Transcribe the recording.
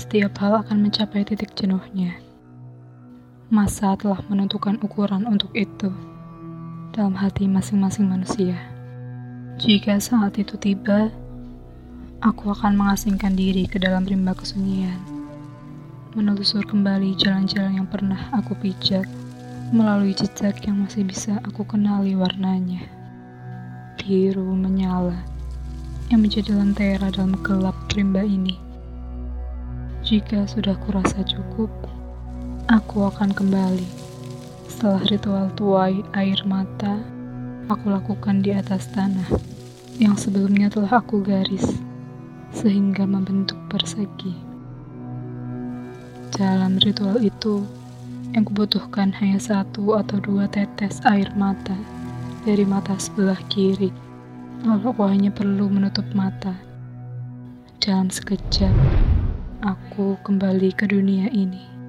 Setiap hal akan mencapai titik jenuhnya. Masa telah menentukan ukuran untuk itu dalam hati masing-masing manusia. Jika saat itu tiba, aku akan mengasingkan diri ke dalam rimba kesunyian, menelusur kembali jalan-jalan yang pernah aku pijak, melalui jejak yang masih bisa aku kenali warnanya. Biru menyala, yang menjadi lentera dalam gelap rimba ini. Jika sudah kurasa cukup, aku akan kembali. Setelah ritual tuai air mata, aku lakukan di atas tanah yang sebelumnya telah aku garis, sehingga membentuk persegi. Dalam ritual itu, yang kubutuhkan hanya satu atau dua tetes air mata dari mata sebelah kiri. Lalu aku hanya perlu menutup mata. Dalam sekejap, aku kembali ke dunia ini.